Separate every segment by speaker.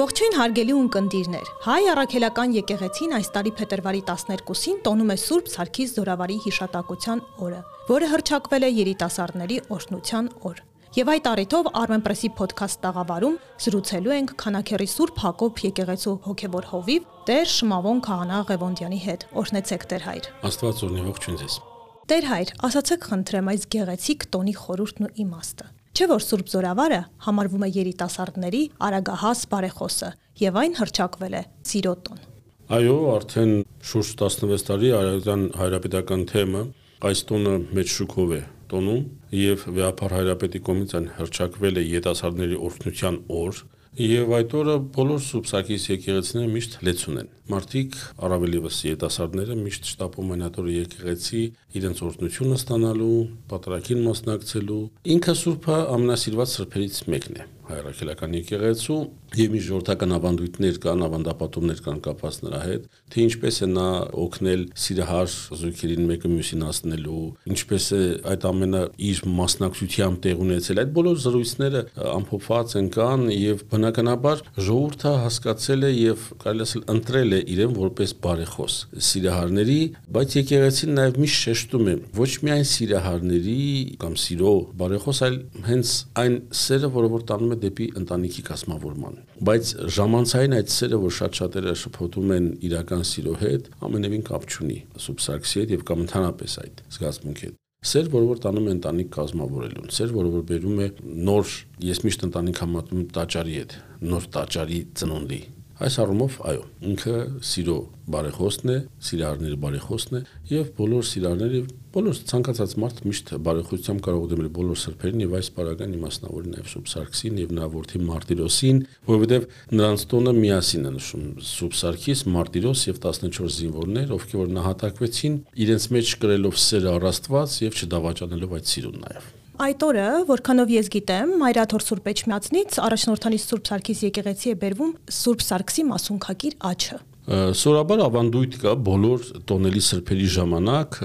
Speaker 1: Ողջույն հարգելի ունկնդիրներ։ Հայ առաքելական եկեղեցին այս տարի փետրվարի 12-ին տոնում է Սուրբ Սարգիս Զորավարի հիշատակության օրը, որը հռչակվել է երիտասարդների օրհնության օր։ Եվ այդ առիթով Armenpress-ի ոդքասթ տաղավարում զրուցելու ենք Խանաքերի Սուրբ Հակոբ եկեղեցու հոգևոր հովիվ Տեր Շմավոն Քահանա Ղևոնդյանի հետ։ Օրհնեցեք Տեր հայր։
Speaker 2: Աստված օրհնի ողջույն ձեզ։
Speaker 1: Տեր հայր, ասացեք խնդրեմ այս գեղեցիկ տոնի խորհուրդն ու իմաստը։ Չէ որ Սուրբ Զորավարը համարվում է երիտասարդների արագահաս բարեխոսը եւ այն հրճակվել է Սիրոտոն։
Speaker 2: Այո, արդեն շուրջ 16 տարի Արարատյան հայրապետական թեմը այս տոնը մեծ շուկով է տոնում եւ վեհապար հայրապետի կողմից այն հրճակվել է երիտասարդների օրհնության օր Եվ այդ օրը բոլոր սուբսակիս եկեղեցիները միշտ լեցուն են։ Մարտիկ առավել եւս երիտասարդները միշտ շտապում են այդ օրը եկեղեցի իրենց օրհնությունը ստանալու, պատրակին մասնակցելու։ Ինքը սուրբը ամենասիրված սրբերից մեկն է հայրաքելական եկեղեցու եւ մի ժողովրդական ավանդույթներ կան, ավանդապատումներ կան կապված նրա հետ, թե ինչպես է նա օգնել սիրահար զույգերին մեկը մյուսին ասնելու, ինչպես է այդ ամենը իր մասնակցությամբ տեղ ունեցել։ Այդ բոլոր զրույցները ամփոփված են կան եւ բնականաբար ժողովուրդը հասկացել է եւ կարելի ասել ընտրել է իրեն որպես բարեխոս սիրահարների, բայց եկեղեցին նաեւ միշտ շեշտում է ոչ միայն սիրահարների կամ սիրո բարեխոս, այլ հենց այն սերը, որը որ տանում է դեպի ընտանիքի կազմավորման։ Բայց ժամանցային այդ սերը, որ շատ շատերը շփոթում են իրական սիրո հետ, ամենևին կապ չունի սուբսակսի հետ եւ կամ ընդհանրապես այդ զգացմունքի հետ։ Սեր, որը որ տանում է ընտանիք կազմավորելուն, սեր, որը որ բերում է նոր, ես միշտ ընտանիք համատում տաճարի հետ, նոր տաճարի ծնունդի, Այս առումով, այո, ինքը սիրո բարեխոսն է, սիրարների բարեխոսն է եւ բոլոր սիրարները, բոլոր ցանկացած մարդ միշտ բարեխոսությամբ կարող է դիմել բոլոր սրբերին եւ այս բարական իմաստնավորի նաեւ Սուրբ Սարգսին եւ նրա որդի Մարտիրոսին, որովհետեւ նրանց տոնը միասին է նշում Սուրբ Սարգիս, Մարտիրոս եւ 14 զինվորներ, ովքեր նահատակվեցին իրենց մեջ կրելով սերը առաստված եւ չդավաճանելով այդ սիրուն նաեւ
Speaker 1: այդ օրը, որքանով ես գիտեմ, Մայրաթոր Սուրբ Էջմիածնից առաջնորդանի Սուրբ Սարգիս եկեղեցի է բերվում Սուրբ Սարգսի մասունքագիր աչը։
Speaker 2: Սորաբար ավանդույթ կա բոլոր տոնելի սրբերի ժամանակ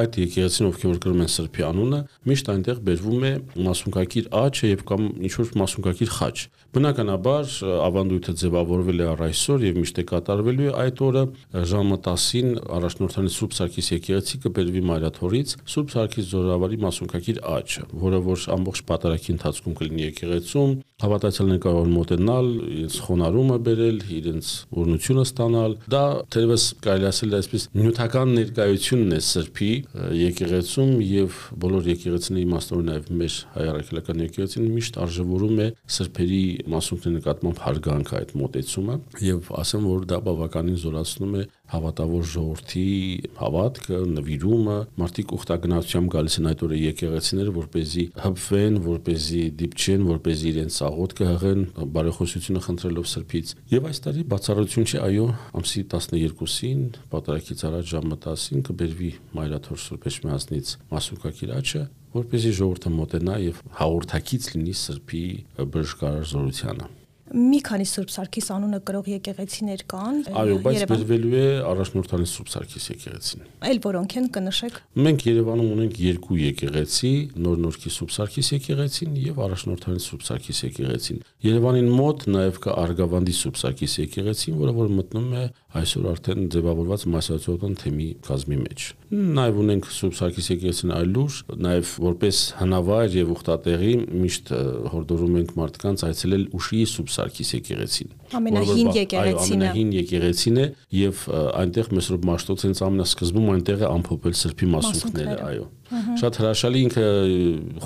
Speaker 2: այդ եկեղեցին ովքեր որ կրում են սրբի անունը միշտ այնտեղ բերվում է մասունքակիր աչը եւ կամ ինչ որ մասունքակիր խաչ բնականաբար ավանդույթը ձևավորվել է առ այսօր եւ միշտ է կատարվելու է այդ օրը ժամը 10-ին առաջնորդանի Սուրբ Սարգիս եկեղեցի կբերվի Մայրաթորից Սուրբ Սարգիս Զորավարի մասունքակիր աչը որը որ ամբողջ պատարակի ընթացքում կլինի եկեղեցում հավատացյալներ կարող մոտենալ իրենց խոնարհումը բերել իրենց օրնությունը ստանալ։ Դա թերևս կարելի ասել այսպես նյութական ներկայությունն է սրբի եկեղեցում եւ բոլոր եկեղեցիների իմաստով նաեւ մեր հայ առաքելական եկեղեցին միշտ արժևորում է սրբերի մասունքների նկատմամբ հարգանք այդ մոտեցումը եւ ասեմ որ դա բավականին զորացնում է հավատավոր ժողովրդի հավատքը, նվիրումը, մարդիկ ուխտագնացությամբ գալիս են այդ օրը եկեղեցիներ, որ เป զի հպվեն, որ เป զի դիպչեն, որ เป զի իրենց աղոթքը հղեն, բարեխոսությունը խնդրելով սրբից։ Եվ այս տարի բացառություն չի, այո, ամսի 12-ին, պատարակից առաջ ժամը 10-ին կբերվի Մայրաթոր Սուրբ Էջմիածնից Մասուկակիրաչը, որպեսզի ժողովուրդը մոտենա եւ հաղորդակից լինի սրբի բժշկարար զորությանը
Speaker 1: մի քանի Սուրբ Սարգիս անունը կրող եկեղեցիներ կան։
Speaker 2: Այո, բայց բերվելու է առաջնորդանի Սուրբ Սարգիս եկեղեցին։
Speaker 1: Այլ որոնք են կնշեք։
Speaker 2: Մենք Երևանում ունենք երկու եկեղեցի՝ Նոր-Նորքի Սուրբ Սարգիս եկեղեցին եւ առաջնորդանի Սուրբ Սարգիս եկեղեցին։ Երևանին մոտ նաեւ կա Արգավանդի Սուրբ Սարգիս եկեղեցին, որը որ մտնում է այսօր արդեն ձևավորված մասսացիական թեմի կազմի մեջ։ Նաև ունենք Սուրբ Սարգիս եկեղեցին այլուր, նաև որպես հնավայր եւ ուխտատեղի միշտ հորդորում ենք մարդկանց այցելել Ուշի Սուրբ Սարգիս եկեղեցին
Speaker 1: ամենահին եկեղեցին
Speaker 2: է։ Ամենահին եկեղեցին է եւ այնտեղ Մեսրոպ Մաշտոցից ամենասկզբում այնտեղ է ամփոփել սրբի մասունքները, այո։ Շատ հրաշալի ինքը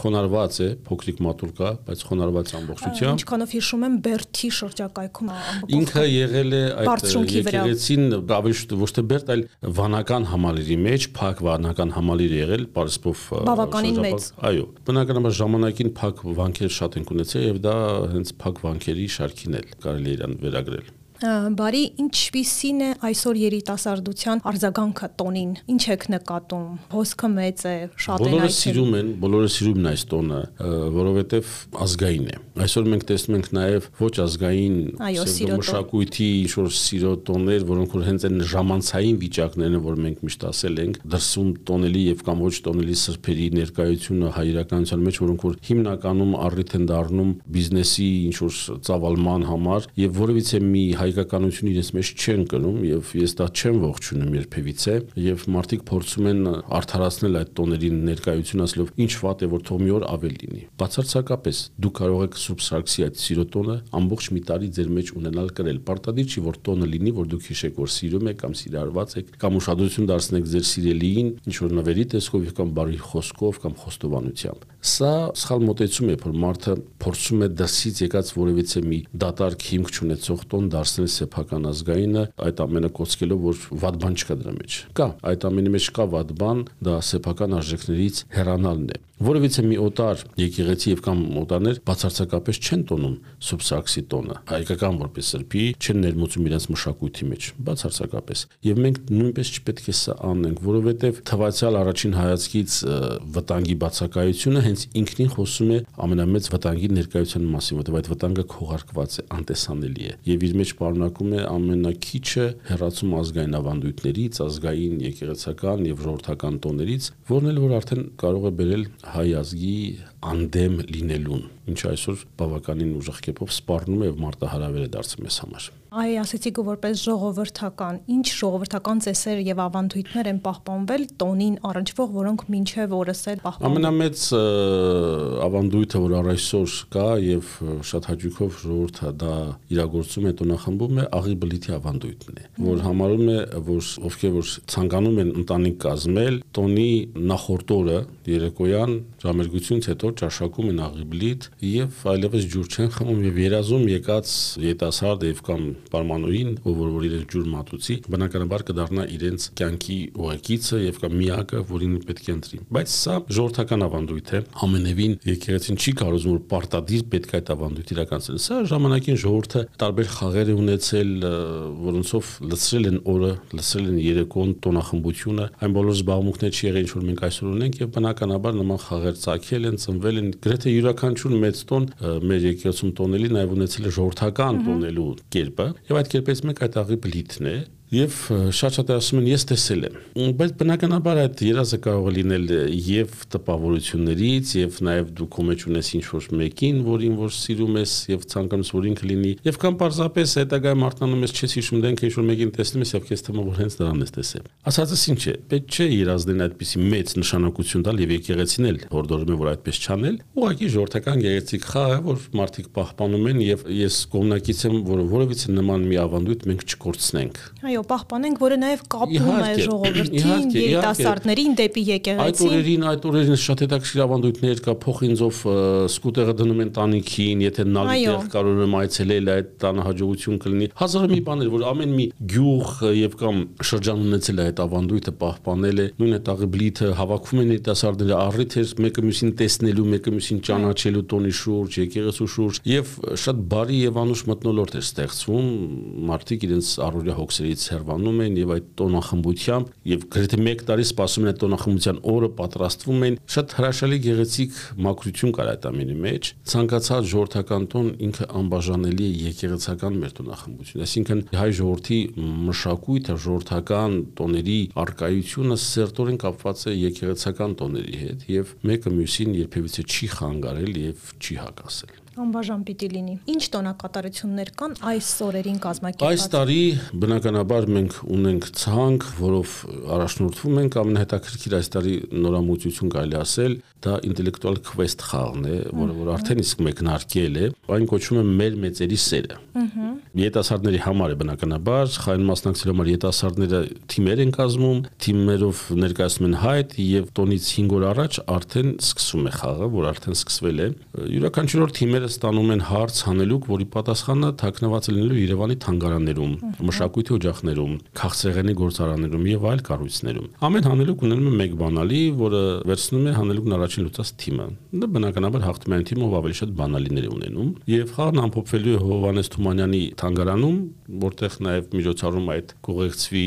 Speaker 2: խոնարհված է, փոքրիկ մատուր կա, բայց խոնարհված ամբողջությամբ։
Speaker 1: Ինչքանով հիշում եմ Բերթի շրջակայքում
Speaker 2: ամբողջ։ Ինքը եղել է այդ եկեղեցին ավելի շուտ ոչ թե Բերտ, այլ վանական համալիրի մեջ, փակ վանական համալիր եղել, Պարսպով
Speaker 1: բավականին մեծ։
Speaker 2: Այո, բնականաբար ժամանակին փակ վանքեր շատ են ունեցել եւ դա հենց փակ վանքերի շարքին էլ կարելի է իրան վերագրել
Speaker 1: Բարի, ինչպիսին է այսօր երիտասարդության արձագանքը տոնին։ Ինչ եք նկատում։ Հոսքը մեծ է, շատ
Speaker 2: են Բոլորը սիրում են, բոլորը սիրում են այս տոնը, որովհետև ազգային է։ Այսօր մենք տեսնում ենք նաև ոչ ազգային մշակույթի ինչ որ սիրո տոներ, որոնք որ հենց այն ժամանցային վիճակներն են, որ մենք միշտ ասել ենք, դրսում տոնելի եւ կամ ոչ տոնելի սրբերի ներկայությունը հայրականության մեջ, որոնք որ հիմնականում առիթ են դառնում բիզնեսի ինչ որ ծավալման համար եւ որևիցե մի հայկականություն իրենց մեջ չեն կրում եւ ես դա չեմ ողջունում երբևիցե եւ մարդիկ փորձում են արդարացնել այդ տոների ներկայություն ասելով ինչ վատ է որ թող մի օր ավել լինի բացարձակապես դու կարող եք Սուրբ Սարգսի այդ սիրո տոնը ամբողջ մի տարի ձեր մեջ ունենալ կրել պարտադիր չի որ տոնը լինի որ դուք հիշեք որ սիրում եք կամ սիրարված եք կամ ուշադրություն դարձնեք ձեր սիրելիին ինչ որ նվերի տեսքով կամ բարի խոսքով կամ խոստովանությամբ սա սխալ մոտեցում է որ մարդը փորձում է դասից եկած որևիցե մի դատարկ հիմք չունեցող տոն դարձնել սեփական ազգայինը այդ ամենը կոչկելով որ վատ բան չկա դրա մեջ կա այդ ամենի մեջ կա վատ բան դա սեփական արժեքներից հեռանալն է որովհետեւ մի օտար եկեղեցի եւ կամ օտարներ բացարձակապես չեն տոնում սուբսաքսի տոնը հայկական որպես սրբի չեն ներմուծում իրենց մշակույթի մեջ բացարձակապես եւ մենք նույնպես չպետք է սա անենք որովհետեւ թվացial առաջին հայացքից վտանգի բացակայությունը հենց ինքնին խոսում է ամենամեծ վտանգի ներկայության մասին որովհետեւ այդ վտանգը քողարկված է անտեսանելի է եւ իր մեջ պարունակում է ամենակիչը հերացում ազգային ավանդույթներից ազգային եկեղեցական եւ ժողովրդական տոներից որն էլ որ արդեն կարող է բերել հայ ազգի անդեմ լինելուն, ինչը այսօր բավականին ուժեղ կերպով սպառնում է եւ մարտահրավեր է դարձել մեզ համար։
Speaker 1: Այ ասեցիք որպես ժողովրդական, ինչ ժողովրդական ծեսեր եւ ավանդույթներ են պահպանվել տոնին առնչվող, որոնք մինչեւ օրս էլ պահպանվում։
Speaker 2: Ամենամեծ ավանդույթը, որ առ այսօր կա եւ շատ հաճույքով ժողովուրդը դա իրագործում է տոնախմբում է աղի բլիթի ավանդույթն է, որ համարում է, որ ովքեր որ ցանկանում են ընտանիք կազմել, տոնի նախորդ օրը երեկոյան ժամերգությունից հետո ճաշակում են աղի բլիթ եւ այլևս ջուր չեն խմում եւ երազում եկած յետասարդ եւ կամ պարմանուին, ով որ որ իրենց ջուր մատուցի, բնականաբար կդառնա իրենց կյանքի ուղեկիցը եւ կամ միակը, որին պետք է ընտրի։ Բայց սա ժողովրդական ավանդույթ է։ Ամենևին եկեղեցին չի կարող որ պարտադիր պետք է այդ ավանդույթ իրականացնել։ Սա ժամանակին ժողովուրդը տարբեր խաղեր է ունեցել, որոնցով լցրել են օրը, լցրել են երեկոն տոնախմբությունը, այն բոլոր զբաղմունքներ չի եղել, ինչ որ մենք այսօր ունենք եւ բնականաբար նման խաղեր ցակել են, ծնվել են գրեթե յուրաքանչյուր մեծ տոն մեր եկեղեցում տոնելի նաև ունեցել է ժողովրդական տոնելու կերպը եւ այդ կերպից մեկ այդ աղի բլիթն է Եվ շատ-շատ ասում են ես տեսել եմ։ Բայց բնականաբար այդ երազը կարող է լինել եւ տպավորություններից, եւ նաեւ դու քո մեջ ունես ինչ-որ մեկին, որին որ սիրում ես եւ ցանկանում ես որ ինքը լինի, եւ կամ պարզապես հետագայում արտանում ես չես հիշում դենք ինչ-որ մեկին տեսնում ես եւ քեզ թվում որ հենց նրան ես տեսել։ Ասածս ինչ է, պետք չէ երազդեն այդպիսի մեծ նշանակություն տալ եւ եկեղեցին էլ հորդորում է որ այդպես չանել։ Ուղղակի ժողովրդական գեղեցիկ խաղը, որ մարդիկ պահպանում են եւ ես կողմնակից եմ, որ որևիցե նման մի ավանդույթ մենք չկորցնենք։
Speaker 1: Այո այո, պահպանենք, որը նաև կապում է ժողովրդին, երիտասարդներին դեպի եկեղեցին։
Speaker 2: Այդ օրերին, այդ օրերին շատ հետաքրքիր ավանդույթներ կա, փոխինձով սկուտերը դնում են տանիքին, եթե նալի տեղ կարող եմ այցելել, այդ տանը հաջողություն կլինի։ Հազար մի բաներ, որ ամեն մի գյուղ եւ կամ շրջան ունեցել է այդ ավանդույթը պահպանել է, նույն այդ աղբլիթը հավաքվում են երիտասարդները առիթ էր մեկը մյուսին տեսնելու, մեկը մյուսին ճանաչելու տոնի շուրջ, եկեղեցու շուրջ եւ շատ բարի եւ անուշ մտնոլորտ էր ստեղծվում մարդիկ իրենց առօրյա հոգսերից հերվանում են եւ այդ տոնախմբությամբ եւ գրեթե 1 տարի սպասում են այդ տոնախմբության օրը պատրաստվում են շատ հրաշալի գեղեցիկ մակրություն կար այդ ամենի մեջ ցանկացած ժողովրդական տոն ինքը անբաժանելի է եկեղեցական մեր տոնախմբություն այսինքն հայ ժողովրդի մշակույթը ժողովրդական տոների արկայությունը սերտորեն կապված է եկեղեցական տոների հետ եւ մեկը մյուսին երբևիցե չի խանգարել եւ չի հակասել
Speaker 1: Անբաժան պիտի լինի։ Ինչ տոնակատարություններ կան այս օրերին կազմակերպված։
Speaker 2: Այս տարի բնականաբար մենք ունենք ցանկ, որով առաջնորդվում ենք ամենահետաքրքիր այս տարի նորամուծություն կարելի ասել, դա ինտելեկտուալ քվեստ խաղն է, որը որ արդեն իսկ մեկնարկել է, այն կոչվում է մեր մեծերի սերը։ Ահա։ Յետասարդների համար է բնականաբար, խային մասնակցելու համար յետասարդները թիմեր են կազմում, թիմերով ներկայացնում են հայտ եւ տոնից 5 օր առաջ արդեն սկսում է խաղը, որ արդեն սկսվել է։ Յուրաքանչյուր թիմերը Հայերը ստանում են հարց հանելուկ, որի պատասխանը թաքնված լինելու Երևանի թանգարաններում, մշակույթի օջախներում, քաղցեղենի գործարաններում եւ այլ կառույցներում։ Ամեն հանելուկ ունենում է մեկ բանալի, որը վերցնում է հանելուկն առաջին լուծած թիմը։ Դա բնականաբար հաղթում է այն թիմը, ով ավելի շատ բանալիներ ունենում, եւ խաղն ամփոփվելու է Հովանես Թումանյանի թանգարանում, որտեղ նաեւ միջոցառում այդ կողեկցվի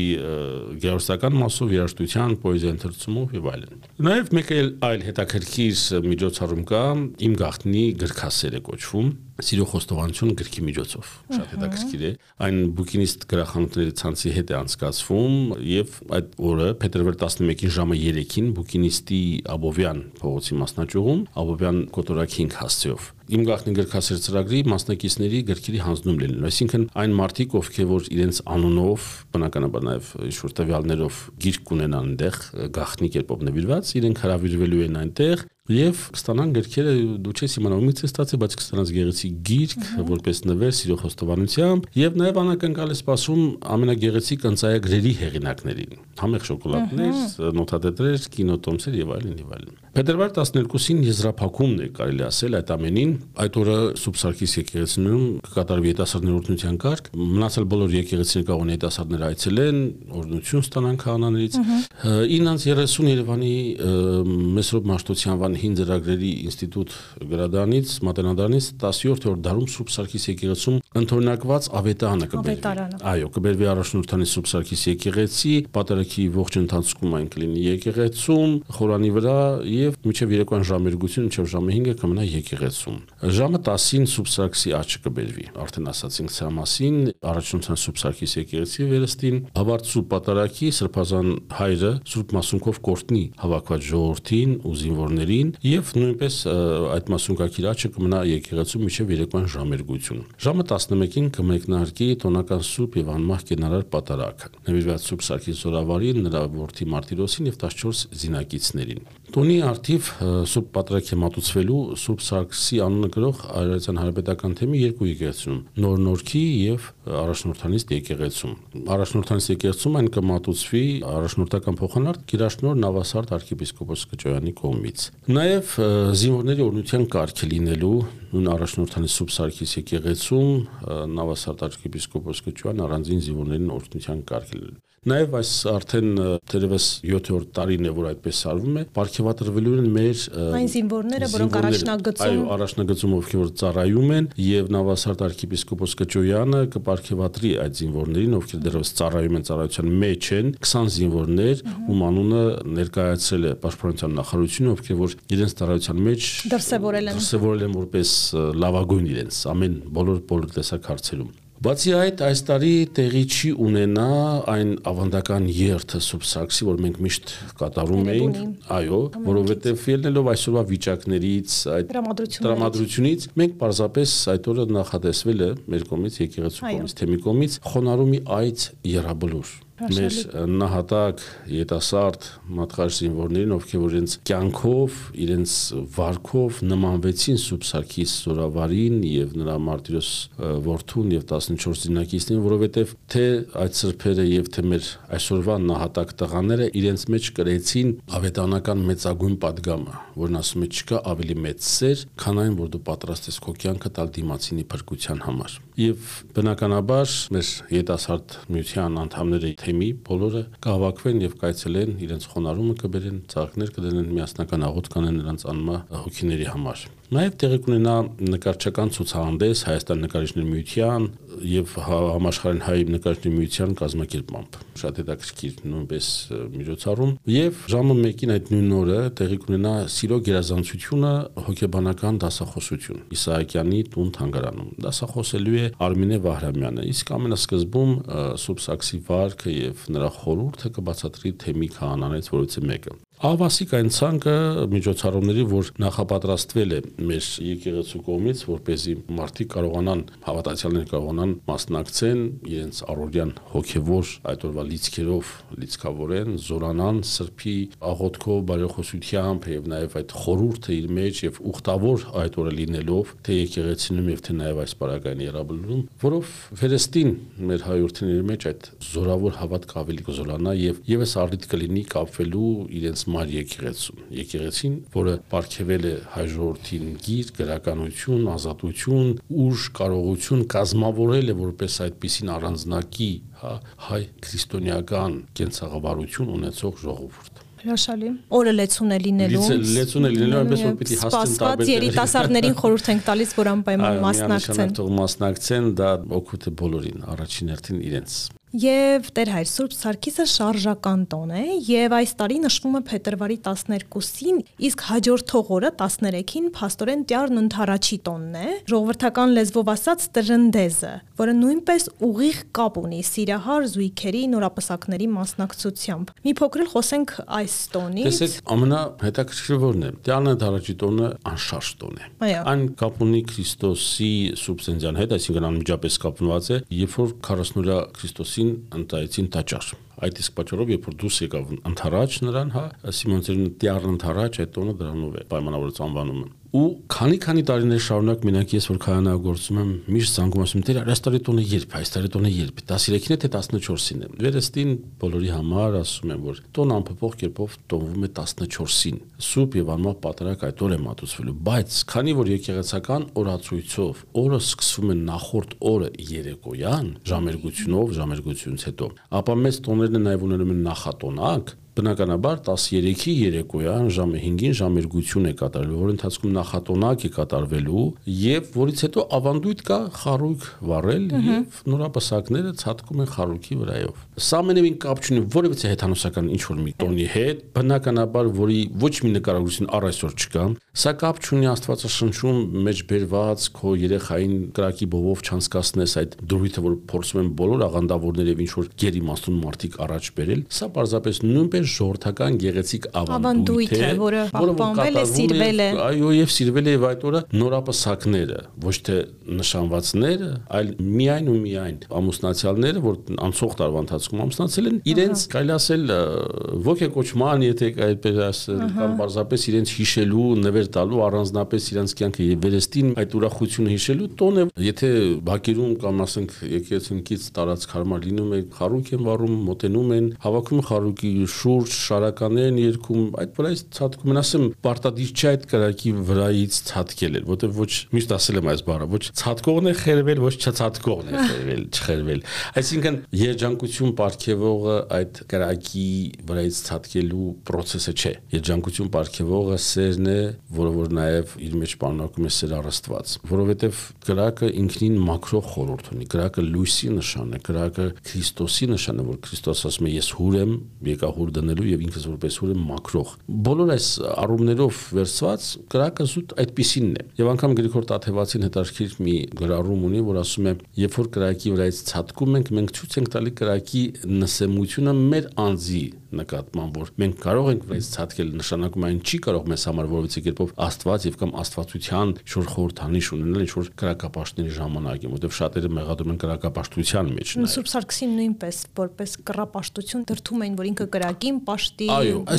Speaker 2: գեղարվեստական մասով, երաժշտության, պոեզիա ընթերցումով եւ այլն։ Նաեւ մեկ այլ հետաքրքիր միջոցառում կա, իմ գաղտնի գրքասեր է կոչվում Սիրո խոստովանություն գրքի միջոցով շատ հետաքրքիր է այն բուկինիստ գրախանութների ցանցի հետ է անցկացվում եւ այդ օրը փետրվար 11-ին ժամը 3-ին բուկինիստի Աբովյան փողոցի մասնաճյուղում Աբովյան կոտորակինք հասցեով իմ գաղտնի գրքասեր ծրագրի մասնակիցների գրքերի հանձնում լինելու այսինքն այն մարդիկ ովքեր որ իրենց անունով բնականաբար նաեւ ինչ-որ տվյալներով գիրք կունենան այնտեղ գաղտնի կերպով նվիրված իրենք հravirվելու են այնտեղ Եվ կստանան գրքերը դու չես իմանալ ումից է ստացի, բայց կստանաս գեղեցիկ գիրք, որպես նվեր սիրո խոստովանությամբ, եւ նաեւ անակնկալ է սպասում ամենագեղեցիկ ընծայագրերի հեղինակներին։ Համեղ շոկոլադներ, նոթատետրեր, կինոտոմսեր եւ այլն եւ այլն։ Փետրվար 12-ին եզրափակումն է կարելի ասել այդ ամենին։ Այդ օրը Սուրբ Սարգիս եկեղեցիներում կկատարվի երիտասարդների օրհնության կարգ։ Մնացել բոլոր եկեղեցիները կարող են երիտասարդները այցելեն, օրհնություն ստանան քահանաներից։ 9:30 Երևանի Մեսրոպ Մաշտոցյանվան հին ծրագրերի ինստիտուտ գրադարանից, մատենադարանից 17-րդ դարում Սուրբ Սարգիս եկեղեցում ընդօրինակված ավետարանը կբերվի։ Այո, կբերվի առաջնորդանի Սուրբ Սարգիս եկեղեցի, պատարակի ողջ ընթացքում այն կլինի եկեղեցում, խորանի վրա եւ մինչեւ երեկոյան ժամերգություն, մինչեւ ժամը 5-ը կմնա եկեղեցում։ Ժամը 10-ին Սուրբ Սարգսի աչքը կբերվի։ Արդեն ասացինք սա մասին, առաջնորդան Սուրբ Սարգիս եկեղեցի վերստին հավարտսու պատարակի սրբազան հայրը Սուրբ Մասունքով կորտնի հավաքված ժողովրդին ու զինվորներին եւ նույնպես այդ Մասունքակիր աչքը կմնա եկեղեցում մինչեւ երեկոյան ժամերգություն։ Ժամը 11-ին կմեկնարկի տոնական Սուրբ եւ անմահ կենարար պատարակը։ Նվիրված Սուրբ Սարգիս Զորավարին, նրա որդի Մարտիրոսին եւ 14 զինակիցներին։ Տոնի արդիվ Սուրբ Պատրակի մատուցվելու Սուրբ Սարգսի անունը գրող Արարատյան հարաբերական թեմի երկու եկեղեցում՝ Նոր Նորքի եւ Առաջնորդանիստ եկեղեցում։ Առաջնորդանիստ եկեղեցում այն կմատուցվի առաջնորդական փոխանարդ Գիրաշնոր Նավասարդ arczepiskopos Կճոյանի կողմից։ Նաեւ զինվորների օրնության կարգ լինելու նույն առաջնորդանի Սուրբ Սարգիս եկեղեցում Նավասարդ arczepiskopos Կճոյան առանձին զինվորներին օրնության կարգ լինելու։ Նաև այս արդեն դերևս 7-րդ տարին է, որ այդպես արվում է, ապարքեվատրվելու են մեր
Speaker 1: այն զինվորները, որոնք առաջնագծում
Speaker 2: այո, առաջնագծում ովքեր որ ծառայում են եւ Նավասարդ arczepiskopos Կճոյանը կապարքեվատրի այդ զինվորներին, ովքեր դերևս ծառայում են ծառայության մեջ են, 20 զինվորներ, ում անունը ներկայացրել է Պաշտպանության նախարարությունը, ովքեր որ իրենց ծառայության մեջ
Speaker 1: դրսևորել են
Speaker 2: դրսևորել են որպես լավագույն իրենց ամեն բոլոր բոլոր տեսակ հարցերում Բացի այդ, այս տարի տեղի չի ունենա այն ավանդական երթը Սուրբ Սարգսի, որ մենք միշտ կատարում էինք, այո, որովհետև ելնելով այսօրվա վիճակներից, այդ տրամադրությունից, մենք պարզապես այդ օրը նախատեսվել է մեր կողմից եկեղեցու կողմից, թեմի կողմից խոնարհումի այց երաբլուր մեր նահատակ յետասարտ մատყար զինվորներին, ովքեր որ իրենց կյանքով, իրենց վարկով նմանվեցին Սուրբսարքիս Զորավարին եւ նրա մարտիրոս որդուն եւ 14 զինակիցներին, որովհետեւ թե այդ սրբերը եւ թե մեր այսօրվա նահատակ տղաները իրենց մեջ կրեցին ավետանական մեծագույն падգամը, որն ասում է չկա ավելի մեծ սեր, քան այն, որ դու պատրաստ ես քո կյանքը տալ դիմացինի փրկության համար։ Եվ բնականաբար մեր յետասարդ միության անդամները թեմի բոլորը կհավաքվեն եւ կայցելեն իրենց խոնարհումը կբերեն, ծաղիկներ կդնեն, միասնական աղոթ կանեն նրանց անմա հոգիների համար։ Նաև տեղի կունենա նկարչական ցուցահանդես Հայաստան նկարիչների միության եւ համաշխարհային հայ նկարիչների միության կազմակերպմամբ։ Շատ հետաքրքիր նույնպես միջոցառում եւ ժամը 1-ին այդ նույն օրը տեղի կունենա Սիրո գերազանցությունը հոգեբանական դասախոսություն Իսահակյանի տուն թանգարանում։ Դասախոսելու է Արմինե Վահրամյանը։ Իսկ ամենասկզբում Սուրբ Սաքսի վարքը եւ նրա խորհուրդը կբացատրի թեմի քահանաներից որից է մեկը։ Ահվասիկ այն ցանկը միջոցառումների, որ նախապատրաստվել է մեր եկեղեցու կողմից, որ เป զի մարդիկ կարողանան հավատացյալներ կարողանան մասնակցեն իրենց առօրյան հոգևոր այդ օրվա լիցքերով լիցքավորեն, զորանան սրբի աղոթքով, բարեխոսությամբ եւ նաեւ այդ խորուրդը իր մեջ եւ ուխտավոր այդ օրը լինելով, թե եկեղեցինում եւ թե նաեւ այս բարակային երաբլում, որով վերստին մեր հայրենիների մեջ այդ զորավոր հավատք ավելի կզորանա եւ եւս առիթ կլինի կապվելու իրենց մար եկեղեցուն։ Եկեղեցին, որը ապարգևել է հայ ժողովրդին գիր, գրականություն, ազատություն, ուժ, կարողություն կազմավորել է որպես այդպիսին առանձնակի, հա, հայ քրիստոնեական կենցաղավարություն ունեցող ժողովուրդ։
Speaker 1: Հրաշալի։ Օրը լեցուն է լինելու։
Speaker 2: Լեցուն է լինելու, այնպես որ պիտի հասցեն
Speaker 1: տարբեր երիտասարդներին խորհուրդ ենք տալիս, որ անպայման մասնակցեն։
Speaker 2: Այո, մասնակցեն, դա օգուտ է բոլորին, առաջին հերթին իրենց։
Speaker 1: Եվ Տեր Հայր Սուրբ Սարգիսը շարժական տոն է եւ այս տարի նշվում է փետրվարի 12-ին, իսկ հաջորդող օրը 13-ին փաստորեն Տյառն ընթարաչի տոնն է, ժողովրդական լեզվով ասած տրնդեզը, որը նույնպես ուղիղ կապ ունի սիրահար զույգերի նորապսակների մասնակցությամբ։ Մի փոքր խոսենք այս տոնից։
Speaker 2: Տեսեք, ամենահետաքրքրորն է, Տյառն ընթարաչի տոնը անշարժ տոն է։ Այն կապ ունի Քրիստոսի սուբսենզիան հետ, այսինքն անմիջապես կապնված է, երբ որ 40-օրյա Քրիստոսի Հիսուսին ընտայեցին տաճար։ Այդ իսկ պատճառով երբ որ դուրս եկավ ընթարաճ նրան, հա, Սիմոն Ծերունի տիառ ընթարաճ այդ տոնը դրանով է պայմանավորված անվանումը ու քանի-քանի տարիներ շարունակ մենակ ես որ քահանագործում եմ միշտ զանգում ասում տեր այս տարի տոնը երբ այս տարի տոնը երբ 13-ին է թե 14-ին է վերստին բոլորի համար ասում եմ որ տոն անփոփոխ կերպով տոնվում է 14-ին սուպ եւ անմահ պատարակ այդ օր է մատուցվելու բայց քանի որ եկեղեցական օրացույցով օրը սկսվում է նախորդ օրը երեկոյան ժամերգությունով ժամերգությունից հետո ապա մեծ տոներն նաև ունենում են նախատոնակ բնականաբար 13-ի երեկոյան ժամը 5-ին ժամերգություն է կատարելու, որ ընթացքում նախատոնակ է կատարվելու եւ որից հետո ավանդույթ կա խարույկ վառել եւ նորապսակները ցածկում են խարույկի վրայով։ Սա ամենևին կապ չունի որևէ հետանոսական ինչ որ մի տոնի հետ, բնականաբար որի ոչ մի նկարագրություն առ այսօր չկա, սա կապ չունի Աստվածաշնչում մեջ բերված քո երեխային կրակի բովով չանցկացնես այդ դրույթը, որ փորձում են բոլոր աղանդավորները եւ ինչ որ գերիմաստուն մարդիկ առաջ բերել, սա պարզապես նույնպես ժողովրդական գեղեցիկ ավանդույթ է,
Speaker 1: որը պահպանվել է, սիրվել է։
Speaker 2: Այո, եւ սիրվել է եւ այդ օրը նորապսակները, ոչ թե նշանվածները, այլ միայն ու միայն ամուսնացյալները, որ անցող տարվա ընթացքում ամուսնացել են, իրենց կարելի ասել ոգեկոչման, եթե այդպես ասել, կամ պարզապես իրենց հիշելու, նվեր տալու առանձնապես իրենց կյանքը եւ վերստին այդ ուրախությունը հիշելու տոն է, եթե բակերում կամ ասենք եկեղեցինքից տարածք հարմար լինում է, խարույկ են վառում, մոտենում են, հավաքում խարույկի շուր լուրջ շարականներ են երգում, այդ վրայից ցածկում ասեմ, պարտադիր չէ այդ կրակի վրայից ցածկել էլ, որտեվ ոչ միշտ ասել եմ այս բառը, ոչ ցածկողն է խերվել, ոչ չցածկողն է խերվել, չխերվել։ Այսինքն երջանկություն ապարգևողը այդ կրակի վրայից ցածկելու process-ը չէ։ Երջանկություն ապարգևողը սերն է, որը որ նաև իր մեջ պարունակում է սեր առստված, որովհետև կրակը ինքնին մակրո խորհուրդ ունի։ Կրակը լույսի նշան է, կրակը Քրիստոսի նշան է, որ Քրիստոս ասում է ես հուր եմ, եկա հուր դնելու եւ ինքս որպես ուրը մակրող։ Բոլոր այս առումներով վերծված կրակը զուտ այդպիսինն է։ Եվ անգամ Գրիգոր Տաթևացին հետարքիր մի գրառում ունի, որ ասում է, երբ որ կրակի վրայից ցածկում ենք, մենք ցույց ենք տալի կրակի նսեմությունը մեր անձի նկատմամբ, որ մենք կարող ենք վրայից ցածկել, նշանակում այն չի կարող մեզ համար որովհետեւ կերպով Աստված եւ կամ Աստվածության շուր խորհրդանիշ ունենալ ինչ որ կրակապաշտների ժամանակին, որովհետեւ շատերը մեղադրում են կրակապաշտության մեջ։
Speaker 1: Սուրբ Սարգսին նույնպես որպես կրապաշտություն դրթում էին, որ ինքը կրակին պաշտի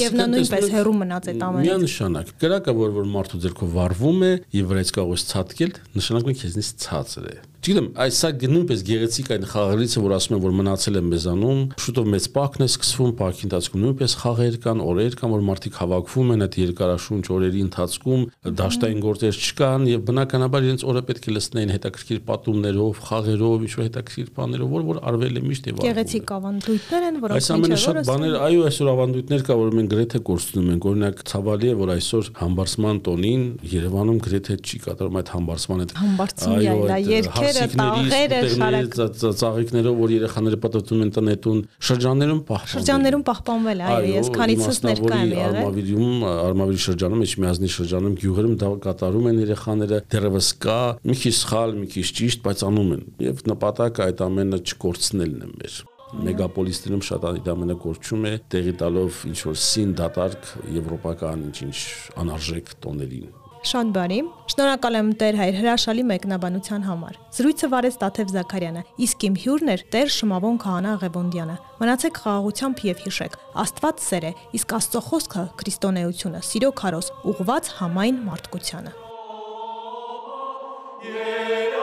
Speaker 1: եւ նա նույնպես հերու մնաց այդ ամենից։
Speaker 2: Միանշանակ կրակը որ որ մարդու ձեռքով վառվում է եւ վրայից կարող է ցածկել, նշանակում է քեզնից ցածր է։ Չգիտեմ, այս սա նույնպես գեղեցիկ այն խաղերից որ ասում են որ մնացել են մեզանում, շուտով մեծ պակն է սկսվում, պակի ընթացքում նույնպես խաղեր կան, օրեր կան, որ մարդիկ հավաքվում են այդ երկարաշունչ օրերի ընթացքում, դաշտային գործեր չկան եւ բնականաբար իրենց օրը պետք է լցնեին հետաքրքիր պատումներով, խաղերով, ինչ որ հետաքրքիր բաներով, որ որ արվել է միշտ եւ
Speaker 1: Գեղեցիկ ավանդույթներ են, որոնք
Speaker 2: Այս ամենը շատ բաներ, այո, այսօր ավանդույթներ կա, որ մենք գրեթե կորցնում ենք։ Օրինակ, ցավալի է, որ այսօր համբարձման տոնին Երևանում գրեթե չի կատարում այդ համբարձման այդ
Speaker 1: Համբարձումի այլ երկերը, տաղերը, շարակ
Speaker 2: ծաղիկներով, որ երեխաները պատտվում են տնետուն, շրջաններում պահպանվել։
Speaker 1: Շրջաններում պահպանվել, այո, ես քանիցս ներկա եմ եղել։
Speaker 2: Արմավիրում, Արմավիրի շրջանում, Էջմիածնի շրջանում, գյուղերում դա կատարում են երեխաները, դեռևս կա, մի քիչ սխալ, մի քիչ ճիշտ, բայց անում են։ Եվ նպատակը այդ ամենը չկորցնելն է մեր մեգապոլիսներում շատ այդ ամենը կորչում է տեղի տալով ինչ որ սին դատարկ եվրոպական ինչ-ինչ անարժեք տոներին
Speaker 1: Շատ բարի։ Շնորհակալ եմ Տեր Հայր հրաշալի մեկնաբանության համար։ Զրույցը վարեց Տաթև Զաքարյանը, իսկ իմ հյուրն էր Տեր Շմավոն Քահանա Ղևոնդյանը։ Մնացեք խաղաղությամբ եւ հիշեք, Աստված սեր է, իսկ Աստծո խոսքը քրիստոնեությունը, սիրո քարոզ, ուղված համայն մարդկությանը։ Yeah.